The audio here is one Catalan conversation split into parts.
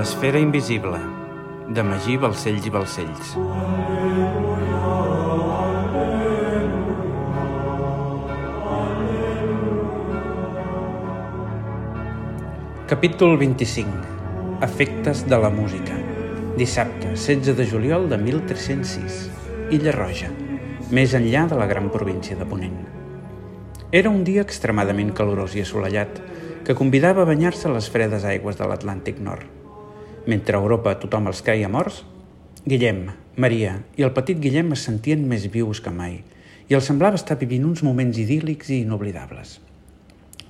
L'esfera invisible, de Magí Balcells i Balcells. Capítol 25. Efectes de la música. Dissabte, 16 de juliol de 1306. Illa Roja, més enllà de la gran província de Ponent. Era un dia extremadament calorós i assolellat, que convidava a banyar-se a les fredes aigües de l'Atlàntic Nord. Mentre a Europa tothom els creia morts, Guillem, Maria i el petit Guillem es sentien més vius que mai i els semblava estar vivint uns moments idíl·lics i inoblidables.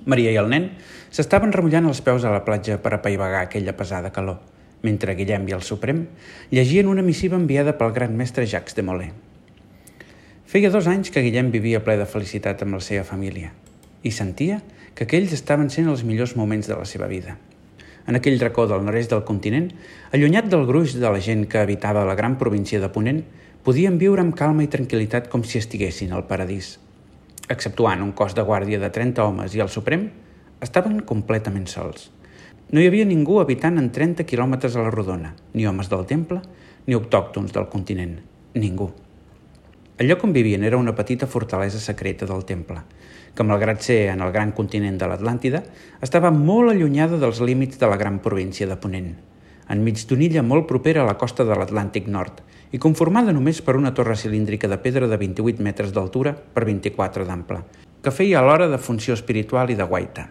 Maria i el nen s'estaven remullant els peus a la platja per apaivagar aquella pesada calor, mentre Guillem i el Suprem llegien una missiva enviada pel gran mestre Jacques de Molay. Feia dos anys que Guillem vivia ple de felicitat amb la seva família i sentia que aquells estaven sent els millors moments de la seva vida. En aquell racó del nord-est del continent, allunyat del gruix de la gent que habitava la gran província de Ponent, podien viure amb calma i tranquil·litat com si estiguessin al paradís – exceptuant un cos de guàrdia de 30 homes i el Suprem, estaven completament sols. No hi havia ningú habitant en 30 quilòmetres a la rodona, ni homes del temple, ni autòctons del continent. Ningú. El lloc on vivien era una petita fortalesa secreta del temple, que, malgrat ser en el gran continent de l'Atlàntida, estava molt allunyada dels límits de la gran província de Ponent, enmig d'una illa molt propera a la costa de l'Atlàntic Nord i conformada només per una torre cilíndrica de pedra de 28 metres d'altura per 24 d'ample, que feia alhora de funció espiritual i de guaita.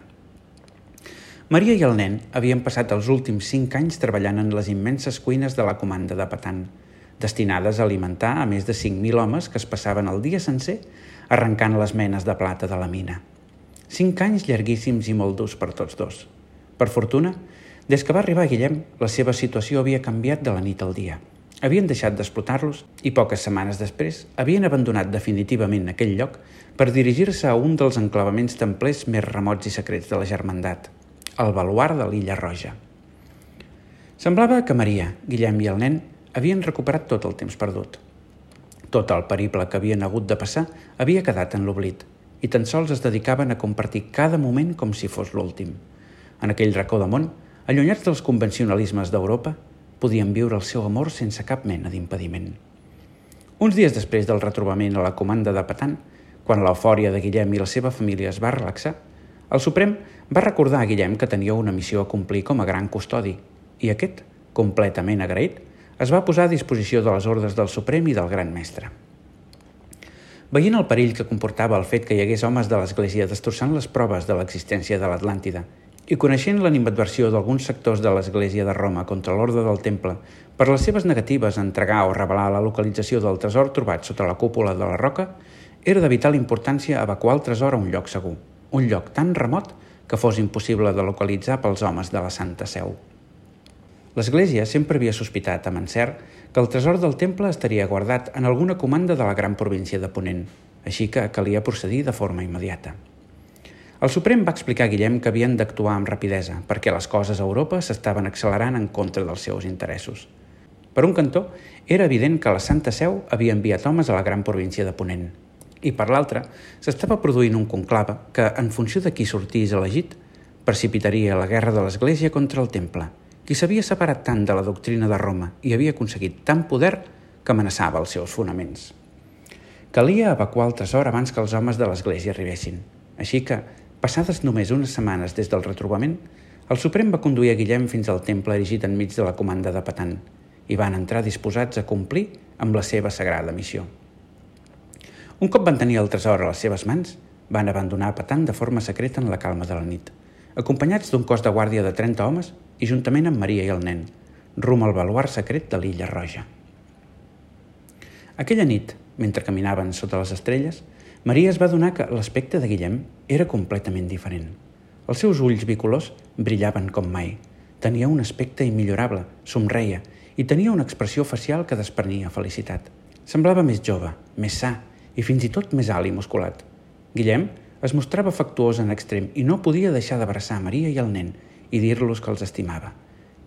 Maria i el nen havien passat els últims cinc anys treballant en les immenses cuines de la comanda de Patan, destinades a alimentar a més de 5.000 homes que es passaven el dia sencer arrencant les menes de plata de la mina. Cinc anys llarguíssims i molt durs per tots dos. Per fortuna, des que va arribar Guillem, la seva situació havia canviat de la nit al dia – Havien deixat d'explotar-los i poques setmanes després havien abandonat definitivament aquell lloc per dirigir-se a un dels enclavaments templers més remots i secrets de la germandat, el baluar de l'Illa Roja. Semblava que Maria, Guillem i el nen havien recuperat tot el temps perdut. Tot el periple que havien hagut de passar havia quedat en l'oblit i tan sols es dedicaven a compartir cada moment com si fos l'últim. En aquell racó de món, allunyats dels convencionalismes d'Europa, podien viure el seu amor sense cap mena d'impediment. Uns dies després del retrobament a la comanda de Patan, quan l'eufòria de Guillem i la seva família es va relaxar, el Suprem va recordar a Guillem que tenia una missió a complir com a gran custodi i aquest, completament agraït, es va posar a disposició de les ordres del Suprem i del Gran Mestre. Veient el perill que comportava el fet que hi hagués homes de l'Església destrossant les proves de l'existència de l'Atlàntida i coneixent l'animadversió d'alguns sectors de l'Església de Roma contra l'ordre del Temple per les seves negatives a entregar o revelar la localització del tresor trobat sota la cúpula de la roca, era de vital importància evacuar el tresor a un lloc segur, un lloc tan remot que fos impossible de localitzar pels homes de la Santa Seu. L'Església sempre havia sospitat, amb encert, que el tresor del temple estaria guardat en alguna comanda de la gran província de Ponent, així que calia procedir de forma immediata. El Suprem va explicar a Guillem que havien d'actuar amb rapidesa perquè les coses a Europa s'estaven accelerant en contra dels seus interessos. Per un cantó, era evident que la Santa Seu havia enviat homes a la gran província de Ponent. I per l'altre, s'estava produint un conclave que, en funció de qui sortís elegit, precipitaria la guerra de l'Església contra el Temple, qui s'havia separat tant de la doctrina de Roma i havia aconseguit tant poder que amenaçava els seus fonaments. Calia evacuar el tresor abans que els homes de l'Església arribessin. Així que, Passades només unes setmanes des del retrobament, el Suprem va conduir a Guillem fins al temple erigit enmig de la comanda de Patan i van entrar disposats a complir amb la seva sagrada missió. Un cop van tenir el tresor a les seves mans, van abandonar Patan de forma secreta en la calma de la nit, acompanyats d'un cos de guàrdia de 30 homes i juntament amb Maria i el nen, rum al baluar secret de l'illa Roja. Aquella nit, mentre caminaven sota les estrelles, Maria es va donar que l'aspecte de Guillem era completament diferent. Els seus ulls bicolors brillaven com mai. Tenia un aspecte immillorable, somreia, i tenia una expressió facial que desprenia felicitat. Semblava més jove, més sa i fins i tot més alt i musculat. Guillem es mostrava afectuós en extrem i no podia deixar d'abraçar Maria i el nen i dir-los que els estimava.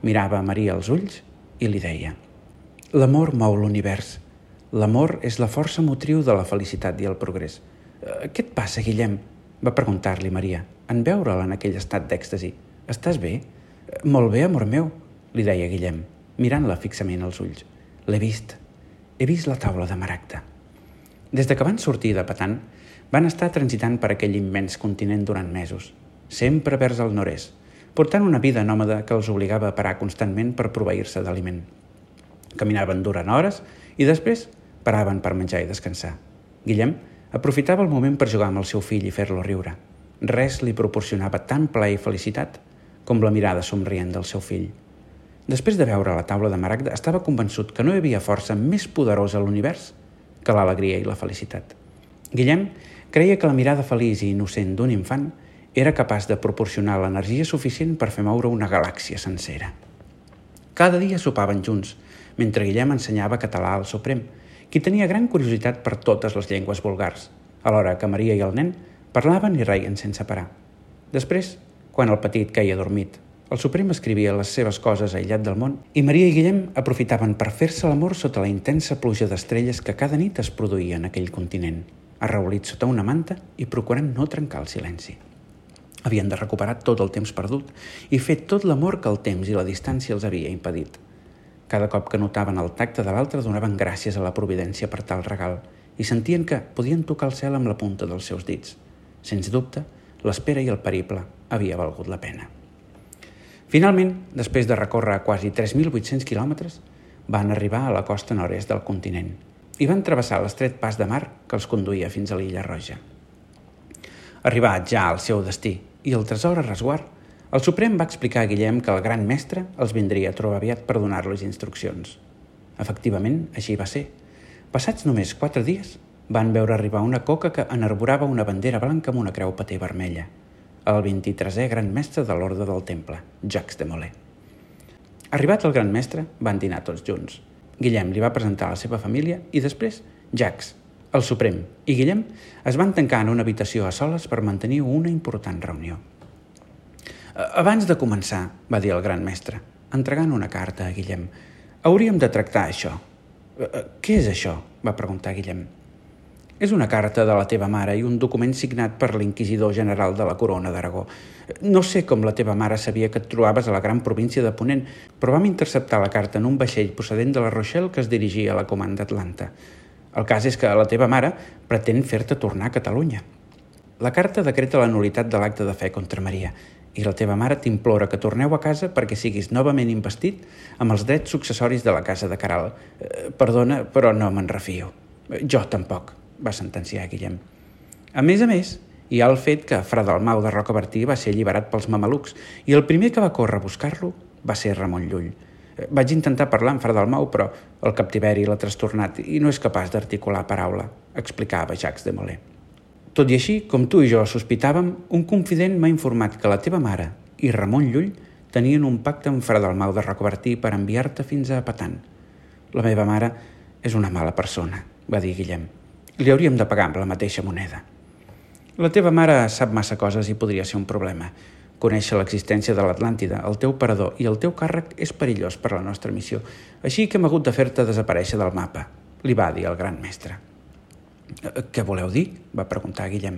Mirava a Maria als ulls i li deia «L'amor mou l'univers. L'amor és la força motriu de la felicitat i el progrés. Eh, què et passa, Guillem? va preguntar-li Maria, en veure'l en aquell estat d'èxtasi. Estàs bé? Eh, molt bé, amor meu. li deia Guillem, mirant-la fixament als ulls. L'he vist. He vist la taula de maragda. Des de que van sortir de Patan, van estar transitant per aquell immens continent durant mesos, sempre vers el nord-est, portant una vida nòmada que els obligava a parar constantment per proveir-se d'aliment. Caminaven durant hores i després paraven per menjar i descansar. Guillem aprofitava el moment per jugar amb el seu fill i fer-lo riure. Res li proporcionava tant plaer i felicitat com la mirada somrient del seu fill. Després de veure la taula de Maragda, estava convençut que no hi havia força més poderosa a l'univers que l'alegria i la felicitat. Guillem creia que la mirada feliç i innocent d'un infant era capaç de proporcionar l'energia suficient per fer moure una galàxia sencera. Cada dia sopaven junts, mentre Guillem ensenyava català al Suprem, qui tenia gran curiositat per totes les llengües vulgars, alhora que Maria i el nen parlaven i reien sense parar. Després, quan el petit queia dormit, el Suprem escrivia les seves coses aïllat del món i Maria i Guillem aprofitaven per fer-se l'amor sota la intensa pluja d'estrelles que cada nit es produïa en aquell continent, arraulits sota una manta i procurant no trencar el silenci. Havien de recuperar tot el temps perdut i fer tot l'amor que el temps i la distància els havia impedit. Cada cop que notaven el tacte de l'altre donaven gràcies a la providència per tal regal i sentien que podien tocar el cel amb la punta dels seus dits. Sens dubte, l'espera i el periple havia valgut la pena. Finalment, després de recórrer quasi 3.800 quilòmetres, van arribar a la costa nord-est del continent i van travessar l'estret pas de mar que els conduïa fins a l'illa Roja. Arribat ja al seu destí i el tresor a resguard, el Suprem va explicar a Guillem que el gran mestre els vindria a trobar aviat per donar-los instruccions. Efectivament, així va ser. Passats només quatre dies, van veure arribar una coca que enarborava una bandera blanca amb una creu paté vermella – el 23è gran mestre de l'Orde del Temple, Jacques de Molay. Arribat el gran mestre, van dinar tots junts. Guillem li va presentar a la seva família i després Jacques, el Suprem, i Guillem es van tancar en una habitació a soles per mantenir una important reunió. Abans de començar, va dir el gran mestre, entregant una carta a Guillem, hauríem de tractar això. Què és això? va preguntar Guillem. És una carta de la teva mare i un document signat per l'inquisidor general de la Corona d'Aragó. No sé com la teva mare sabia que et trobaves a la gran província de Ponent, però vam interceptar la carta en un vaixell procedent de la Rochelle que es dirigia a la comanda Atlanta. El cas és que la teva mare pretén fer-te tornar a Catalunya. La carta decreta la nulitat de l'acte de fe contra Maria i la teva mare t'implora que torneu a casa perquè siguis novament investit amb els drets successoris de la casa de Caral. Eh, perdona, però no me'n refio. Jo tampoc va sentenciar Guillem. A més a més, hi ha el fet que Fra Dalmau de Rocabertí va ser alliberat pels mamelucs i el primer que va córrer a buscar-lo va ser Ramon Llull. Eh, vaig intentar parlar amb Fra Dalmau, però el captiveri l'ha trastornat i no és capaç d'articular paraula, explicava Jacques de Molay. Tot i així, com tu i jo sospitàvem, un confident m'ha informat que la teva mare i Ramon Llull tenien un pacte amb Fra Dalmau de Rocabertí per enviar-te fins a Patan. La meva mare és una mala persona, va dir Guillem. Li hauríem de pagar amb la mateixa moneda. La teva mare sap massa coses i podria ser un problema. Conèixer l'existència de l'Atlàntida, el teu parador i el teu càrrec és perillós per a la nostra missió, així que hem hagut de fer-te desaparèixer del mapa, li va dir el gran mestre. Eh, què voleu dir? va preguntar Guillem.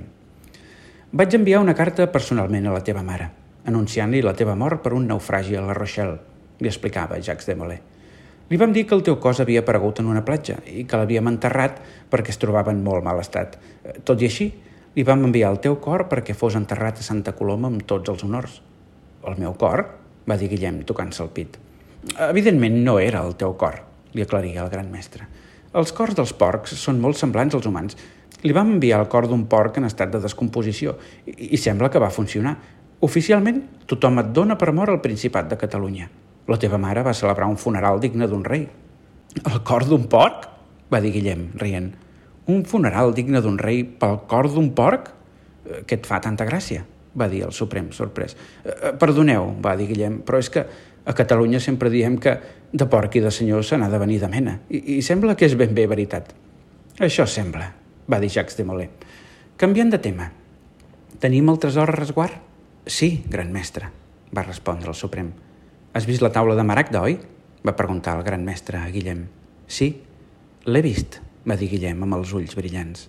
Vaig enviar una carta personalment a la teva mare, anunciant-li la teva mort per un naufragi a la Rochelle, li explicava Jacques de Molay. Li vam dir que el teu cos havia aparegut en una platja i que l'havíem enterrat perquè es trobava en molt mal estat. Eh, tot i així, li vam enviar el teu cor perquè fos enterrat a Santa Coloma amb tots els honors. El meu cor? va dir Guillem, tocant-se el pit. Evidentment no era el teu cor, li aclaria el gran mestre. Els cors dels porcs són molt semblants als humans. Li vam enviar el cor d'un porc en estat de descomposició i, i sembla que va funcionar. Oficialment, tothom et dona per mort al Principat de Catalunya. La teva mare va celebrar un funeral digne d'un rei. El cor d'un porc? va dir Guillem, rient. Un funeral digne d'un rei pel cor d'un porc? Eh, què et fa tanta gràcia? va dir el Suprem, sorprès. Eh, eh, perdoneu, va dir Guillem, però és que a Catalunya sempre diem que de porc i de senyor se n'ha de venir de mena. I, I sembla que és ben bé veritat. Això sembla, va dir Jacques de Molay. Canviant de tema. Tenim el tresor a resguard? Sí, gran mestre, va respondre el Suprem. Has vist la taula de Maragda, oi? va preguntar el gran mestre a Guillem. Sí, l'he vist, va dir Guillem amb els ulls brillants.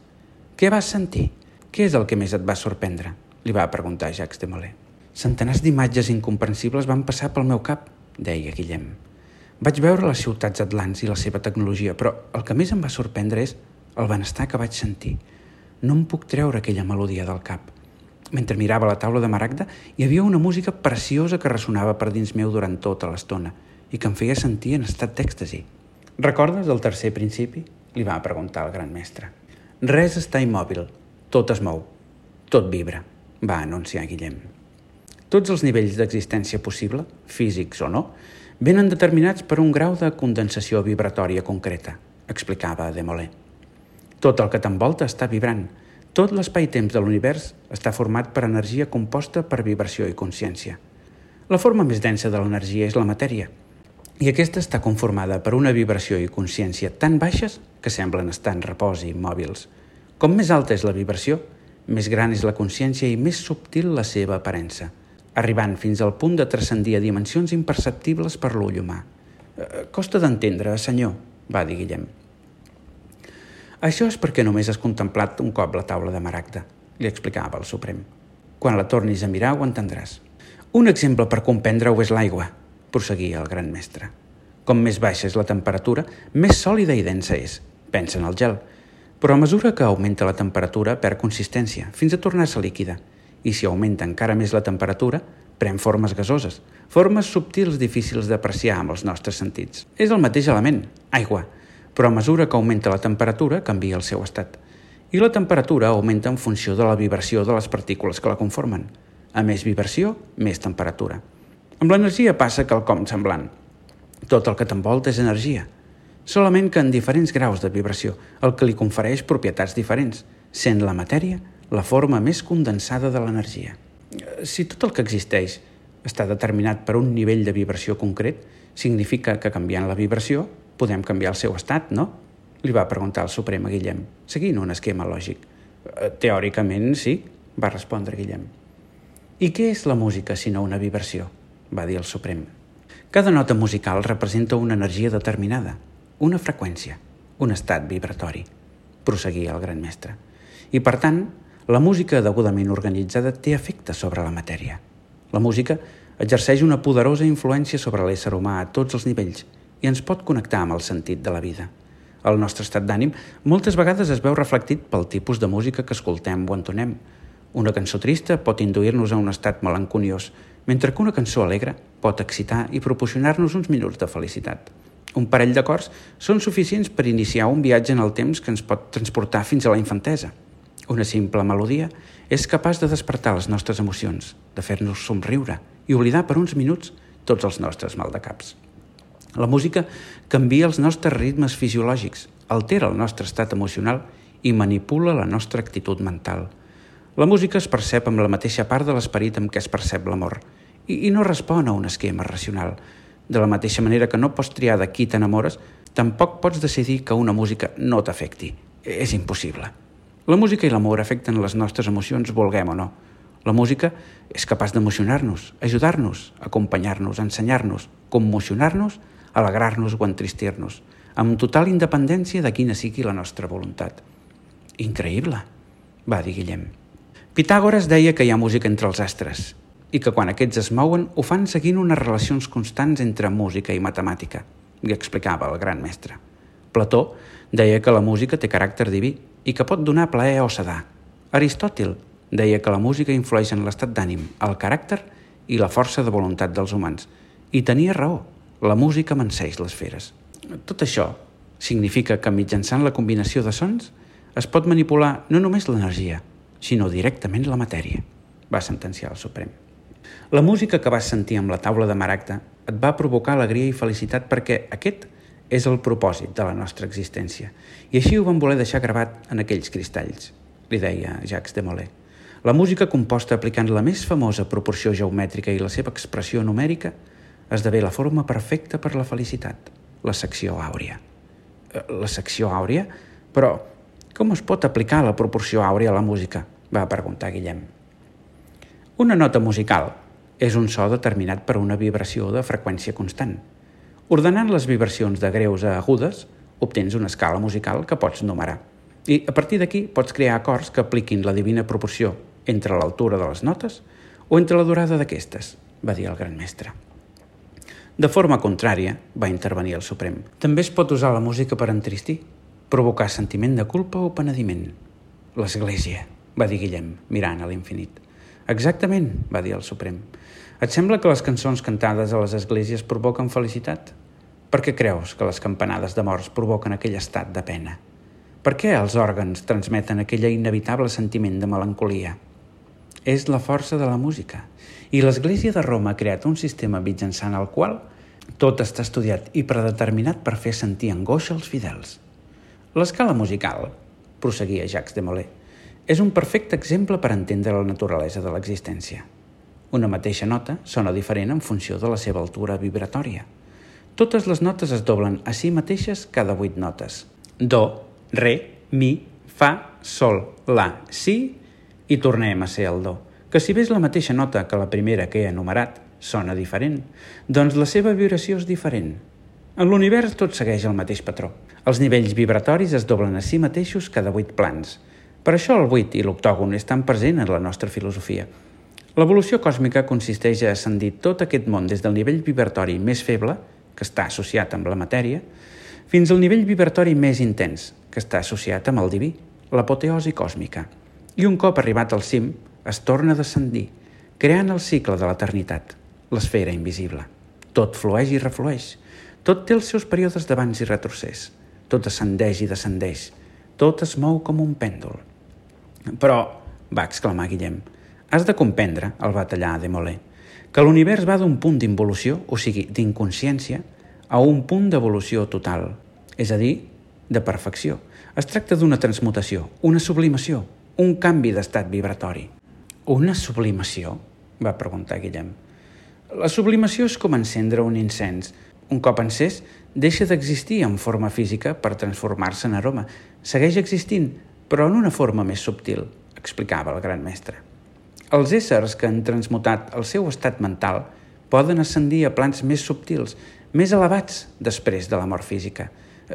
Què vas sentir? Què és el que més et va sorprendre? li va preguntar Jacques de Molay. Centenars d'imatges incomprensibles van passar pel meu cap, deia Guillem. Vaig veure les ciutats atlants i la seva tecnologia, però el que més em va sorprendre és el benestar que vaig sentir. No em puc treure aquella melodia del cap. Mentre mirava la taula de maragda, hi havia una música preciosa que ressonava per dins meu durant tota l'estona i que em feia sentir en estat d'èxtasi. Recordes el tercer principi? Li va preguntar el gran mestre. Res està immòbil, tot es mou, tot vibra, va anunciar Guillem. Tots els nivells d'existència possible, físics o no, venen determinats per un grau de condensació vibratòria concreta, explicava Demolé. Tot el que t'envolta està vibrant. Tot l'espai-temps de l'univers està format per energia composta per vibració i consciència. La forma més densa de l'energia és la matèria, i aquesta està conformada per una vibració i consciència tan baixes que semblen estar en repòs i immòbils. Com més alta és la vibració, més gran és la consciència i més subtil la seva aparença arribant fins al punt de transcendir a dimensions imperceptibles per l'ull humà. Eh, costa d'entendre, senyor, va dir Guillem. Això és perquè només has contemplat un cop la taula de Maragda, li explicava el Suprem. Quan la tornis a mirar ho entendràs. Un exemple per comprendre-ho és l'aigua, prosseguia el gran mestre. Com més baixa és la temperatura, més sòlida i densa és, pensa en el gel. Però a mesura que augmenta la temperatura perd consistència, fins a tornar-se líquida, i si augmenta encara més la temperatura, pren formes gasoses, formes subtils difícils d'apreciar amb els nostres sentits. És el mateix element, aigua, però a mesura que augmenta la temperatura canvia el seu estat. I la temperatura augmenta en funció de la vibració de les partícules que la conformen. A més vibració, més temperatura. Amb l'energia passa quelcom semblant. Tot el que t'envolta és energia, solament que en diferents graus de vibració, el que li confereix propietats diferents, sent la matèria la forma més condensada de l'energia. Si tot el que existeix està determinat per un nivell de vibració concret, significa que canviant la vibració podem canviar el seu estat, no? Li va preguntar el Suprem a Guillem, seguint un esquema lògic. Eh, teòricament, sí, va respondre Guillem. I què és la música sinó una vibració? Va dir el Suprem. Cada nota musical representa una energia determinada, una freqüència, un estat vibratori, prosseguia el gran mestre. I per tant, la música degudament organitzada té efecte sobre la matèria. La música exerceix una poderosa influència sobre l'ésser humà a tots els nivells i ens pot connectar amb el sentit de la vida. El nostre estat d'ànim moltes vegades es veu reflectit pel tipus de música que escoltem o entonem. Una cançó trista pot induir-nos a un estat melanconiós, mentre que una cançó alegre pot excitar i proporcionar-nos uns minuts de felicitat. Un parell d'acords són suficients per iniciar un viatge en el temps que ens pot transportar fins a la infantesa. Una simple melodia és capaç de despertar les nostres emocions, de fer-nos somriure i oblidar per uns minuts tots els nostres maldecaps. La música canvia els nostres ritmes fisiològics, altera el nostre estat emocional i manipula la nostra actitud mental. La música es percep amb la mateixa part de l'esperit amb què es percep l'amor i, i no respon a un esquema racional. De la mateixa manera que no pots triar de qui t'enamores, tampoc pots decidir que una música no t'afecti. És impossible. La música i l'amor afecten les nostres emocions, volguem o no. La música és capaç d'emocionar-nos, ajudar-nos, acompanyar-nos, ensenyar-nos, commocionar-nos, alegrar-nos o entristir-nos, amb total independència de quina sigui la nostra voluntat. Increïble, va dir Guillem. Pitàgores deia que hi ha música entre els astres i que quan aquests es mouen ho fan seguint unes relacions constants entre música i matemàtica, li explicava el gran mestre. Plató deia que la música té caràcter diví i que pot donar plaer o sedar. Aristòtil deia que la música influeix en l'estat d'ànim, el caràcter i la força de voluntat dels humans. I tenia raó, la música manseix les feres. Tot això significa que mitjançant la combinació de sons es pot manipular no només l'energia, sinó directament la matèria, va sentenciar el Suprem. La música que vas sentir amb la taula de Maragda et va provocar alegria i felicitat perquè aquest és el propòsit de la nostra existència. I així ho vam voler deixar gravat en aquells cristalls, li deia Jacques de Molay. La música composta aplicant la més famosa proporció geomètrica i la seva expressió numèrica esdevé la forma perfecta per la felicitat, la secció àurea. Eh, la secció àurea? Però com es pot aplicar la proporció àurea a la música? va preguntar Guillem. Una nota musical és un so determinat per una vibració de freqüència constant, Ordenant les vibracions de greus a agudes, obtens una escala musical que pots numerar. I a partir d'aquí pots crear acords que apliquin la divina proporció entre l'altura de les notes o entre la durada d'aquestes, va dir el gran mestre. De forma contrària, va intervenir el Suprem. També es pot usar la música per entristir, provocar sentiment de culpa o penediment. L'Església, va dir Guillem, mirant a l'infinit. Exactament, va dir el Suprem. Et sembla que les cançons cantades a les esglésies provoquen felicitat? Per què creus que les campanades de morts provoquen aquell estat de pena? Per què els òrgans transmeten aquella inevitable sentiment de melancolia? És la força de la música. I l'Església de Roma ha creat un sistema mitjançant el qual tot està estudiat i predeterminat per fer sentir angoixa als fidels. L'escala musical, prosseguia Jacques de Molay, és un perfecte exemple per entendre la naturalesa de l'existència. Una mateixa nota sona diferent en funció de la seva altura vibratòria. Totes les notes es doblen a si mateixes cada vuit notes. Do, re, mi, fa, sol, la, si i tornem a ser el do. Que si és la mateixa nota que la primera que he enumerat, sona diferent, doncs la seva vibració és diferent. En l'univers tot segueix el mateix patró. Els nivells vibratoris es doblen a si mateixos cada vuit plans. Per això el vuit i l'octògon estan present en la nostra filosofia – L'evolució còsmica consisteix a ascendir tot aquest món des del nivell vibratori més feble, que està associat amb la matèria, fins al nivell vibratori més intens, que està associat amb el diví, l'apoteosi còsmica. I un cop arribat al cim, es torna a descendir, creant el cicle de l'eternitat, l'esfera invisible. Tot flueix i reflueix, tot té els seus períodes d'abans i retrocés, tot ascendeix i descendeix, tot es mou com un pèndol. Però, va exclamar Guillem, Has de comprendre, el va tallar de Molé, que l'univers va d'un punt d'involució, o sigui, d'inconsciència, a un punt d'evolució total, és a dir, de perfecció. Es tracta d'una transmutació, una sublimació, un canvi d'estat vibratori. Una sublimació? va preguntar Guillem. La sublimació és com encendre un incens. Un cop encès, deixa d'existir en forma física per transformar-se en aroma. Segueix existint, però en una forma més subtil, explicava el gran mestre. Els éssers que han transmutat el seu estat mental poden ascendir a plans més subtils, més elevats després de la mort física.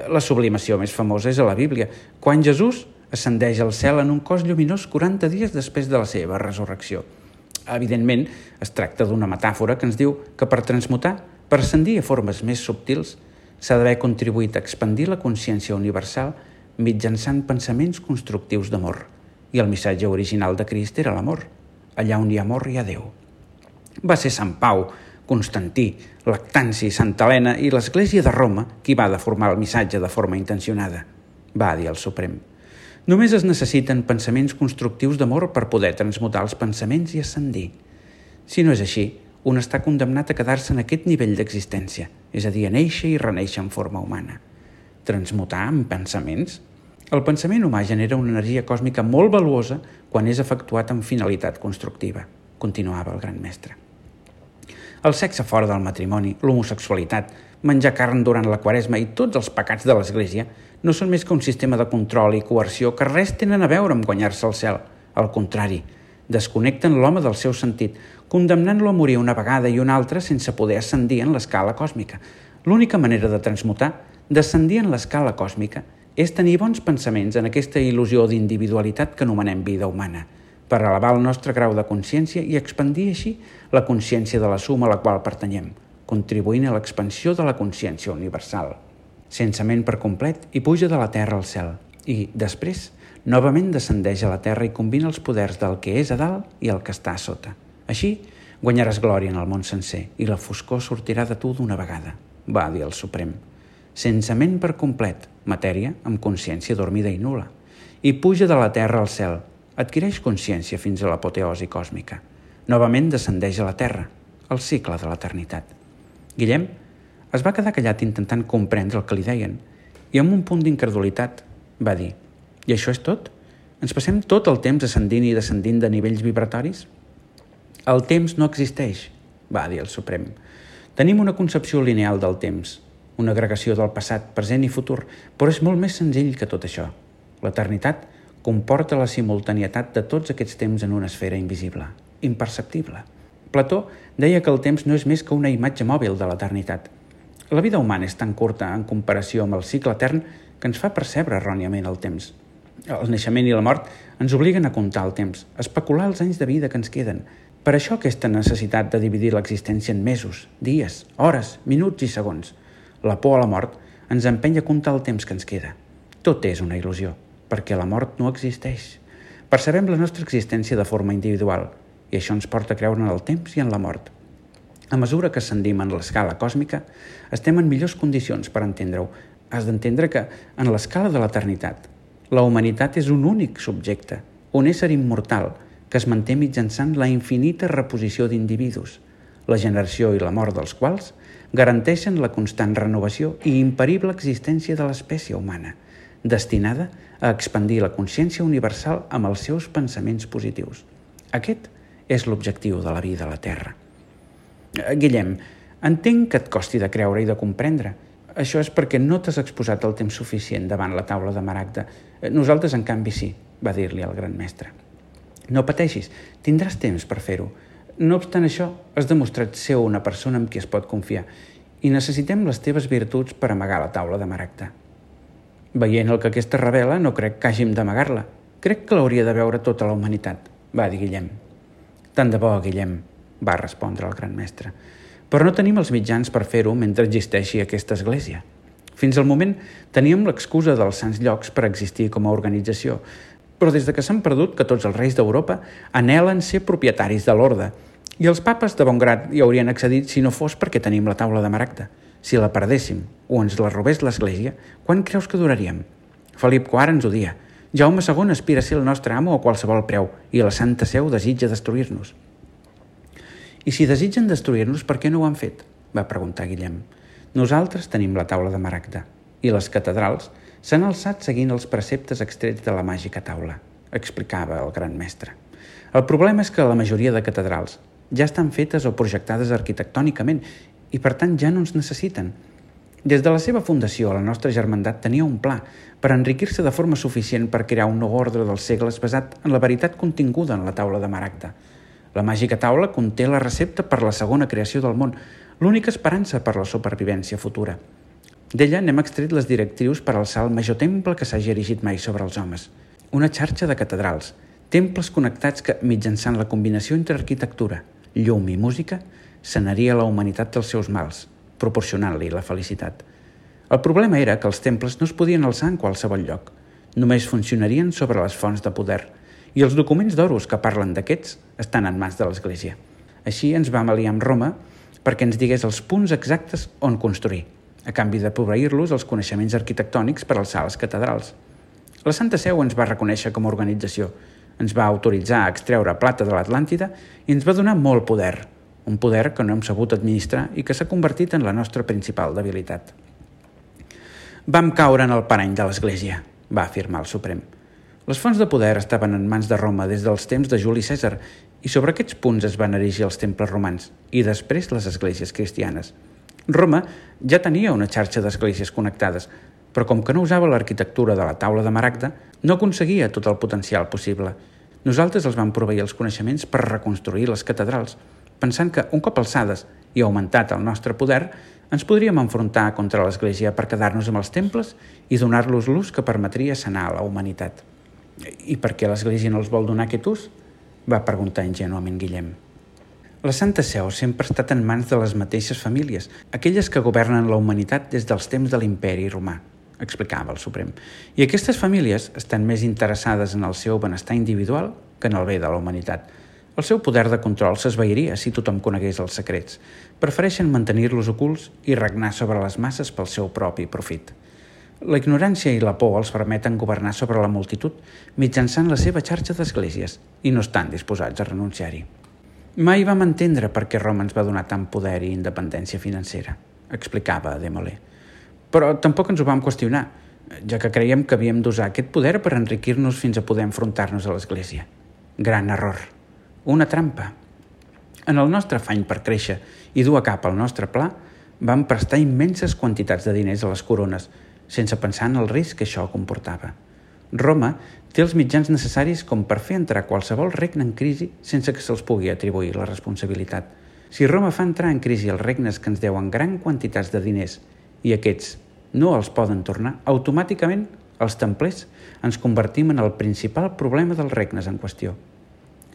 La sublimació més famosa és a la Bíblia, quan Jesús ascendeix al cel en un cos lluminós 40 dies després de la seva resurrecció. Evidentment, es tracta d'una metàfora que ens diu que per transmutar, per ascendir a formes més subtils, s'ha d'haver contribuït a expandir la consciència universal mitjançant pensaments constructius d'amor. I el missatge original de Crist era l'amor allà on hi ha amor hi ha Déu. Va ser Sant Pau, Constantí, Lactanci, Santa Helena i l'Església de Roma qui va deformar el missatge de forma intencionada, va dir el Suprem. Només es necessiten pensaments constructius d'amor per poder transmutar els pensaments i ascendir. Si no és així, un està condemnat a quedar-se en aquest nivell d'existència, és a dir, a néixer i reneixer en forma humana. Transmutar en pensaments? El pensament humà genera una energia còsmica molt valuosa quan és efectuat amb finalitat constructiva, continuava el gran mestre. El sexe fora del matrimoni, l'homosexualitat, menjar carn durant la quaresma i tots els pecats de l'Església no són més que un sistema de control i coerció que res tenen a veure amb guanyar-se el cel. Al contrari, desconnecten l'home del seu sentit, condemnant-lo a morir una vegada i una altra sense poder ascendir en l'escala còsmica. L'única manera de transmutar, d'ascendir en l'escala còsmica, és tenir bons pensaments en aquesta il·lusió d'individualitat que anomenem vida humana, per elevar el nostre grau de consciència i expandir així la consciència de la suma a la qual pertanyem, contribuint a l'expansió de la consciència universal. Sense ment per complet i puja de la terra al cel i, després, novament descendeix a la terra i combina els poders del que és a dalt i el que està a sota. Així, guanyaràs glòria en el món sencer i la foscor sortirà de tu d'una vegada, va dir el Suprem sense ment per complet, matèria amb consciència dormida i nula, i puja de la terra al cel, adquireix consciència fins a l'apoteosi còsmica. Novament descendeix a la terra, el cicle de l'eternitat. Guillem es va quedar callat intentant comprendre el que li deien i amb un punt d'incredulitat va dir «I això és tot? Ens passem tot el temps ascendint i descendint de nivells vibratoris?» «El temps no existeix», va dir el Suprem. «Tenim una concepció lineal del temps, una agregació del passat, present i futur, però és molt més senzill que tot això. L'eternitat comporta la simultanietat de tots aquests temps en una esfera invisible, imperceptible. Plató deia que el temps no és més que una imatge mòbil de l'eternitat. La vida humana és tan curta en comparació amb el cicle etern que ens fa percebre erròniament el temps. El naixement i la mort ens obliguen a comptar el temps, a especular els anys de vida que ens queden, Per això aquesta necessitat de dividir l'existència en mesos, dies, hores, minuts i segons. La por a la mort ens empenya a comptar el temps que ens queda. Tot és una il·lusió, perquè la mort no existeix. Percebem la nostra existència de forma individual i això ens porta a creure en el temps i en la mort. A mesura que ascendim en l'escala còsmica, estem en millors condicions per entendre-ho. Has d'entendre que, en l'escala de l'eternitat, la humanitat és un únic subjecte, un ésser immortal que es manté mitjançant la infinita reposició d'individus, la generació i la mort dels quals garanteixen la constant renovació i imperible existència de l'espècie humana, destinada a expandir la consciència universal amb els seus pensaments positius. Aquest és l'objectiu de la vida a la Terra. Eh, Guillem, entenc que et costi de creure i de comprendre. Això és perquè no t'has exposat el temps suficient davant la taula de Maragda. Eh, nosaltres, en canvi, sí, va dir-li el gran mestre. No pateixis, tindràs temps per fer-ho. No obstant això, has demostrat ser una persona amb qui es pot confiar i necessitem les teves virtuts per amagar la taula de Maragda. Veient el que aquesta revela, no crec que hàgim d'amagar-la. Crec que l'hauria de veure tota la humanitat, va dir Guillem. Tant de bo, Guillem, va respondre el gran mestre. Però no tenim els mitjans per fer-ho mentre existeixi aquesta església. Fins al moment teníem l'excusa dels sants llocs per existir com a organització, però des de que s'han perdut que tots els reis d'Europa anhelen ser propietaris de l'orde, i els papes de bon grat hi haurien accedit si no fos perquè tenim la taula de Maragda. Si la perdéssim o ens la robés l'Església, quan creus que duraríem? Felip IV ens odia. Jaume II aspira a ser el nostre amo a qualsevol preu i la Santa Seu desitja destruir-nos. I si desitgen destruir-nos, per què no ho han fet? va preguntar Guillem. Nosaltres tenim la taula de Maragda i les catedrals s'han alçat seguint els preceptes extrets de la màgica taula, explicava el gran mestre. El problema és que la majoria de catedrals ja estan fetes o projectades arquitectònicament i per tant ja no ens necessiten. Des de la seva fundació, la nostra germandat tenia un pla per enriquir-se de forma suficient per crear un nou ordre dels segles basat en la veritat continguda en la taula de Maragda – la màgica taula conté la recepta per la segona creació del món, l'única esperança per la supervivència futura. D'ella n'hem extret les directrius per alçar el major temple que s'hagi erigit mai sobre els homes. Una xarxa de catedrals, temples connectats que, mitjançant la combinació entre arquitectura, llum i música, sanaria la humanitat dels seus mals, proporcionant-li la felicitat. El problema era que els temples no es podien alçar en qualsevol lloc. Només funcionarien sobre les fonts de poder – i els documents d'Horus que parlen d'aquests estan en mans de l'Església. Així ens vam aliar amb Roma perquè ens digués els punts exactes on construir, a canvi de proveir-los els coneixements arquitectònics per alçar les catedrals. La Santa Seu ens va reconèixer com a organització, ens va autoritzar a extreure plata de l'Atlàntida i ens va donar molt poder, un poder que no hem sabut administrar i que s'ha convertit en la nostra principal debilitat. Vam caure en el parany de l'Església, va afirmar el Suprem. Les fonts de poder estaven en mans de Roma des dels temps de Juli Cèsar i sobre aquests punts es van erigir els temples romans i després les esglésies cristianes. Roma ja tenia una xarxa d'esglésies connectades, però com que no usava l'arquitectura de la taula de Maragda, no aconseguia tot el potencial possible. Nosaltres els vam proveir els coneixements per reconstruir les catedrals, pensant que, un cop alçades i augmentat el nostre poder, ens podríem enfrontar contra l'Església per quedar-nos amb els temples i donar-los l'ús que permetria sanar la humanitat. I per què l'Església no els vol donar aquest ús? va preguntar ingenuament Guillem. La Santa Seu sempre ha estat en mans de les mateixes famílies, aquelles que governen la humanitat des dels temps de l'imperi romà, explicava el Suprem. I aquestes famílies estan més interessades en el seu benestar individual que en el bé de la humanitat. El seu poder de control s'esveiria si tothom conegués els secrets. Prefereixen mantenir-los ocults i regnar sobre les masses pel seu propi profit. La ignorància i la por els permeten governar sobre la multitud mitjançant la seva xarxa d'esglésies i no estan disposats a renunciar-hi. Mai vam entendre per què Roma ens va donar tant poder i independència financera, explicava Demolé. Però tampoc ens ho vam qüestionar, ja que creiem que havíem d'usar aquest poder per enriquir-nos fins a poder enfrontar-nos a l'Església. Gran error. Una trampa. En el nostre afany per créixer i dur a cap el nostre pla, vam prestar immenses quantitats de diners a les corones, sense pensar en el risc que això comportava. Roma té els mitjans necessaris com per fer entrar qualsevol regne en crisi sense que se'ls pugui atribuir la responsabilitat. Si Roma fa entrar en crisi els regnes que ens deuen gran quantitats de diners i aquests no els poden tornar, automàticament els templers ens convertim en el principal problema dels regnes en qüestió.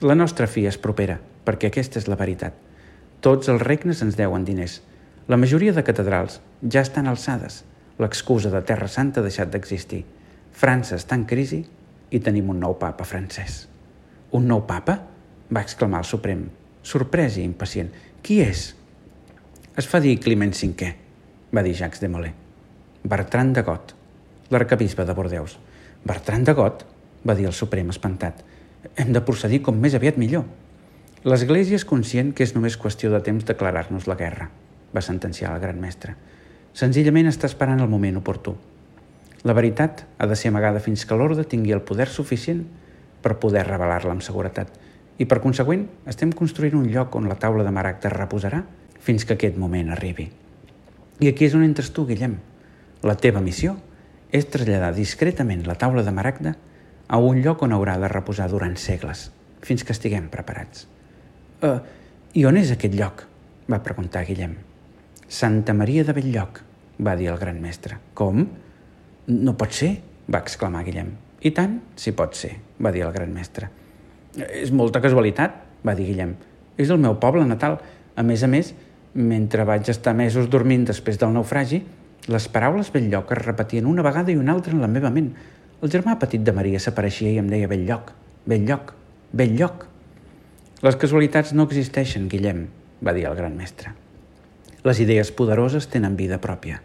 La nostra fi és propera, perquè aquesta és la veritat. Tots els regnes ens deuen diners. La majoria de catedrals ja estan alçades. L'excusa de Terra Santa ha deixat d'existir. França està en crisi i tenim un nou papa francès. Un nou papa? va exclamar el Suprem, sorprès i impacient. Qui és? Es fa dir Climent V, va dir Jacques de Molay. Bertran de Got, l'arcabisbe de Bordeus. Bertran de Got, va dir el Suprem espantat. Hem de procedir com més aviat millor. L'Església és conscient que és només qüestió de temps declarar-nos la guerra, va sentenciar el gran mestre. Senzillament està esperant el moment oportú. La veritat ha de ser amagada fins que l'ordre tingui el poder suficient per poder revelar-la amb seguretat. I per consegüent, estem construint un lloc on la taula de maracte reposarà fins que aquest moment arribi. I aquí és on entres tu, Guillem. La teva missió és traslladar discretament la taula de maragda a un lloc on haurà de reposar durant segles, fins que estiguem preparats. Uh, I on és aquest lloc? va preguntar Guillem. Santa Maria de Belllloc, va dir el gran mestre. Com? No pot ser, va exclamar Guillem. I tant, si pot ser, va dir el gran mestre. És molta casualitat, va dir Guillem. És el meu poble natal. A més a més, mentre vaig estar mesos dormint després del naufragi, les paraules Belllloc es repetien una vegada i una altra en la meva ment. El germà petit de Maria s'apareixia i em deia Belllloc, Belllloc, Belllloc. Les casualitats no existeixen, Guillem, va dir el gran mestre. Les idees poderoses tenen vida pròpia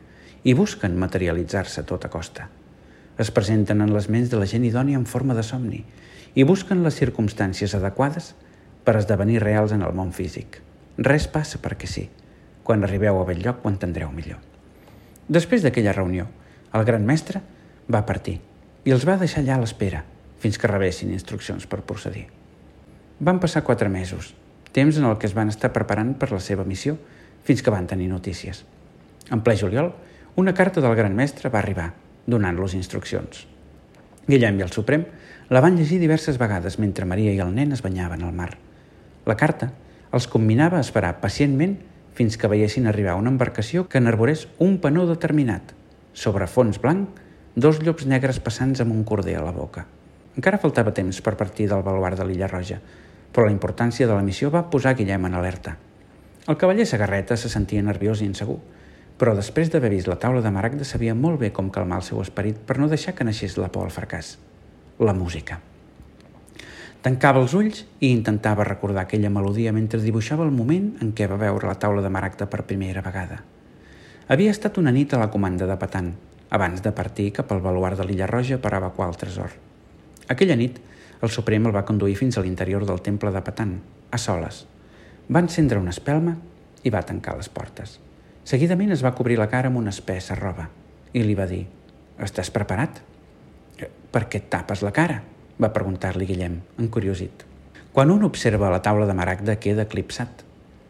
i busquen materialitzar-se a tota costa. Es presenten en les ments de la gent idònia en forma de somni i busquen les circumstàncies adequades per esdevenir reals en el món físic. Res passa perquè sí. Quan arribeu a lloc ho entendreu millor. Després d'aquella reunió, el gran mestre va partir i els va deixar allà a l'espera fins que rebessin instruccions per procedir. Van passar quatre mesos, temps en el que es van estar preparant per la seva missió fins que van tenir notícies. En ple juliol, una carta del gran mestre va arribar, donant-los instruccions. Guillem i el Suprem la van llegir diverses vegades mentre Maria i el nen es banyaven al mar. La carta els combinava a esperar pacientment fins que veiessin arribar una embarcació que n'arborés un panó determinat. Sobre fons blanc, dos llops negres passants amb un corder a la boca. Encara faltava temps per partir del baluart de l'Illa Roja, però la importància de la missió va posar Guillem en alerta. El cavaller Sagarreta se sentia nerviós i insegur, però després d'haver vist la taula de Maragda sabia molt bé com calmar el seu esperit per no deixar que naixés la por al fracàs. La música. Tancava els ulls i intentava recordar aquella melodia mentre dibuixava el moment en què va veure la taula de maracte per primera vegada. Havia estat una nit a la comanda de Patan, abans de partir cap al baluart de l'Illa Roja per evacuar el tresor. Aquella nit, el Suprem el va conduir fins a l'interior del temple de Patan, a soles. Va encendre una espelma i va tancar les portes. Seguidament es va cobrir la cara amb una espessa roba i li va dir «Estàs preparat?» «Per què et tapes la cara?» Va preguntar-li Guillem, encuriosit. Quan un observa la taula de Maragda queda eclipsat.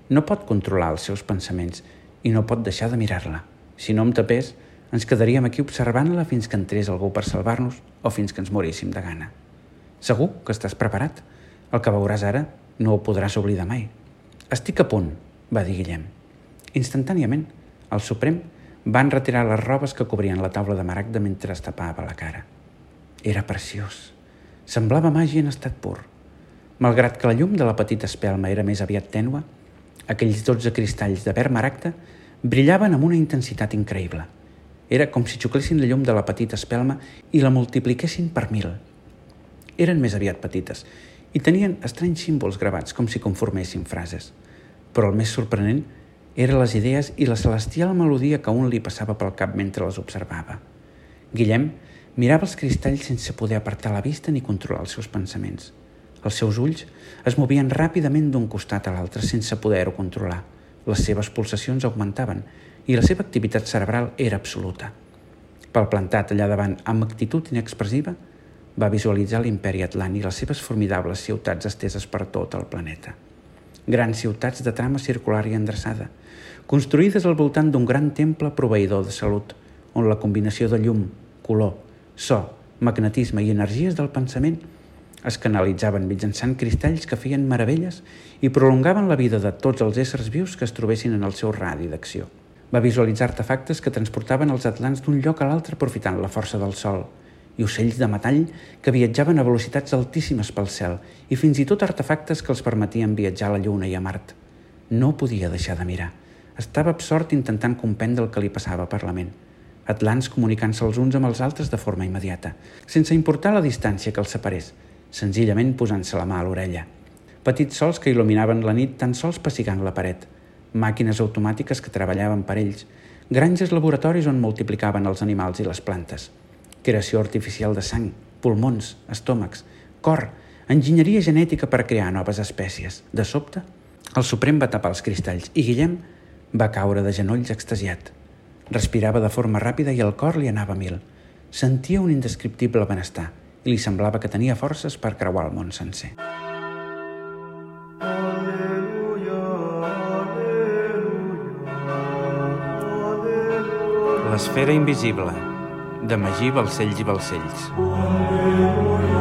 No pot controlar els seus pensaments i no pot deixar de mirar-la. Si no em tapés, ens quedaríem aquí observant-la fins que entrés algú per salvar-nos o fins que ens moríssim de gana. Segur que estàs preparat. El que veuràs ara no ho podràs oblidar mai. Estic a punt, va dir Guillem. Instantàniament, el Suprem van retirar les robes que cobrien la taula de Maragda mentre es tapava la cara. Era preciós. Semblava màgia en estat pur. Malgrat que la llum de la petita espelma era més aviat tènua, aquells dotze cristalls de verd maragta brillaven amb una intensitat increïble. Era com si xuclessin la llum de la petita espelma i la multipliquessin per mil. Eren més aviat petites i tenien estranys símbols gravats com si conformessin frases. Però el més sorprenent eren les idees i la celestial melodia que un li passava pel cap mentre les observava. Guillem Mirava els cristalls sense poder apartar la vista ni controlar els seus pensaments. Els seus ulls es movien ràpidament d'un costat a l'altre sense poder-ho controlar. Les seves pulsacions augmentaven i la seva activitat cerebral era absoluta. Pel plantat allà davant amb actitud inexpressiva, va visualitzar l'imperi Atlant i les seves formidables ciutats esteses per tot el planeta. Grans ciutats de trama circular i endreçada, construïdes al voltant d'un gran temple proveïdor de salut, on la combinació de llum, color, so, magnetisme i energies del pensament es canalitzaven mitjançant cristalls que feien meravelles i prolongaven la vida de tots els éssers vius que es trobessin en el seu radi d'acció. Va visualitzar artefactes que transportaven els atlants d'un lloc a l'altre aprofitant la força del sol i ocells de metall que viatjaven a velocitats altíssimes pel cel i fins i tot artefactes que els permetien viatjar a la Lluna i a Mart. No podia deixar de mirar. Estava absort intentant comprendre el que li passava per la ment. Atlants comunicant-se els uns amb els altres de forma immediata, sense importar la distància que els separés, senzillament posant-se la mà a l'orella. Petits sols que il·luminaven la nit tan sols pessigant la paret. Màquines automàtiques que treballaven per ells. Granges laboratoris on multiplicaven els animals i les plantes creació artificial de sang, pulmons, estómacs, cor, enginyeria genètica per crear noves espècies. De sobte, el Suprem va tapar els cristalls i Guillem va caure de genolls extasiat. Respirava de forma ràpida i el cor li anava a mil. Sentia un indescriptible benestar i li semblava que tenia forces per creuar el món sencer. L'esfera invisible de Magí Balcells i Balcells. Aleluia.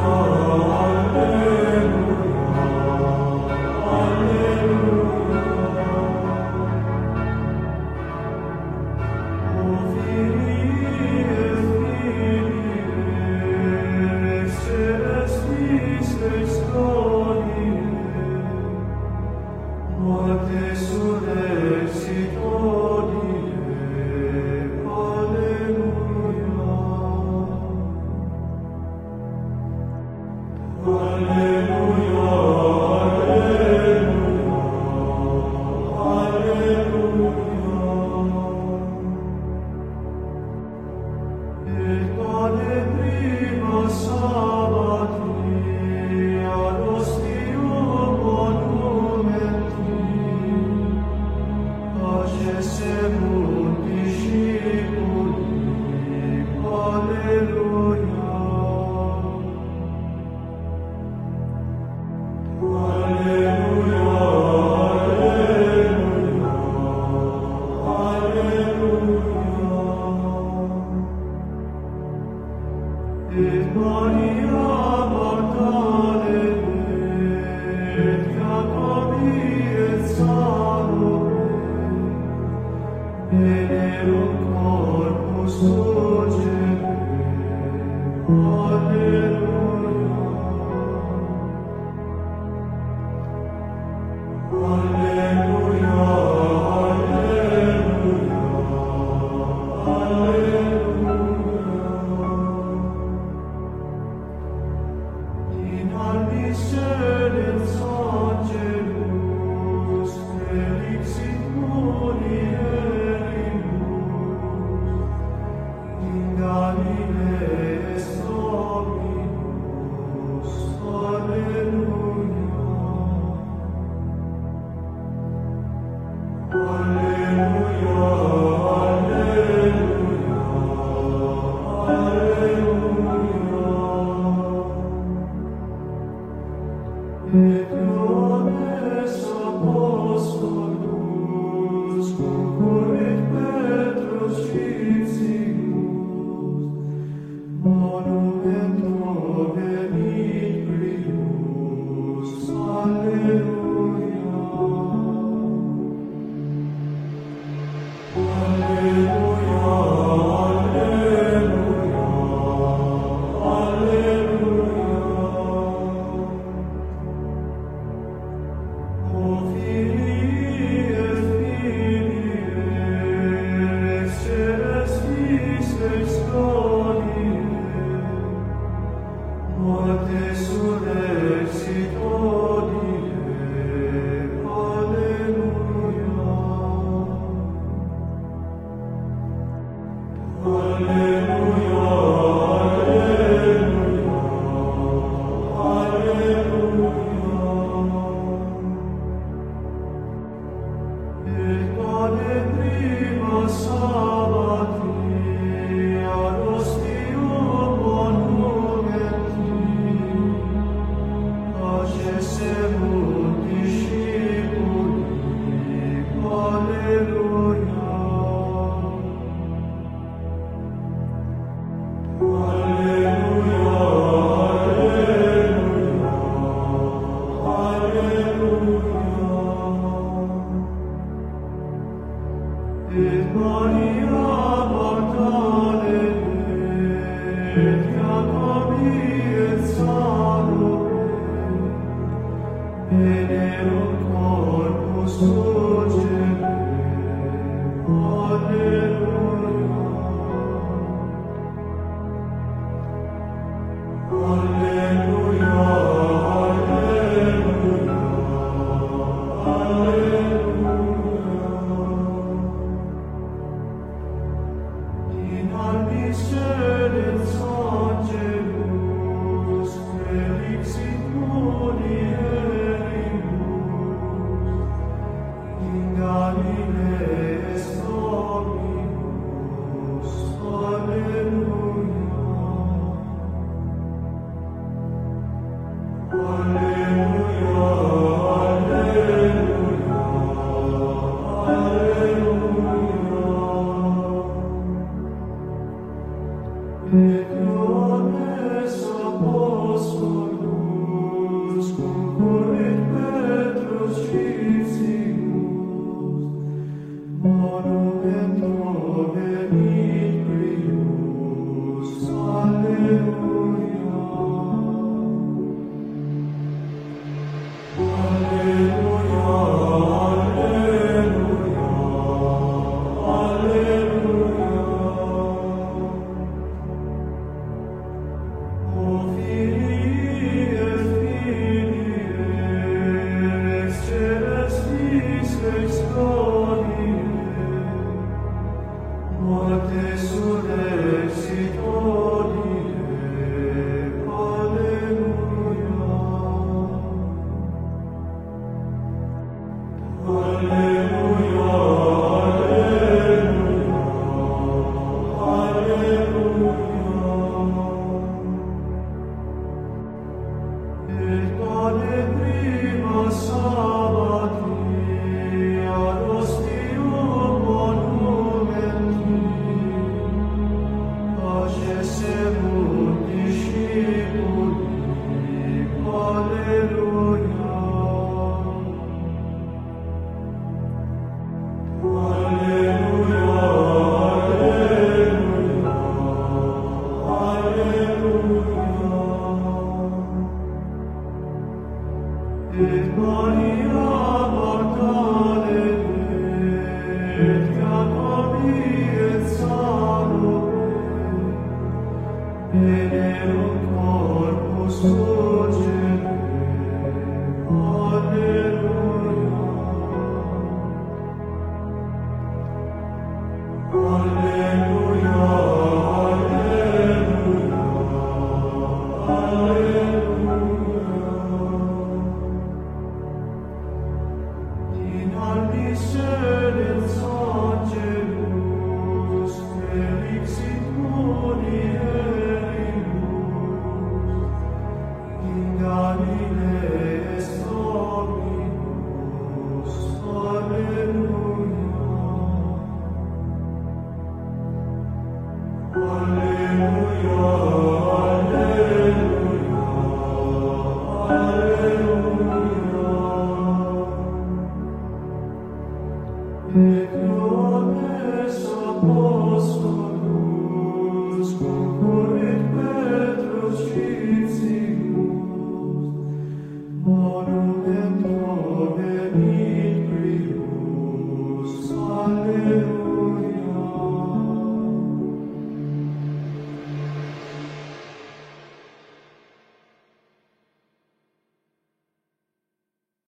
Alleluia. Hallelujah.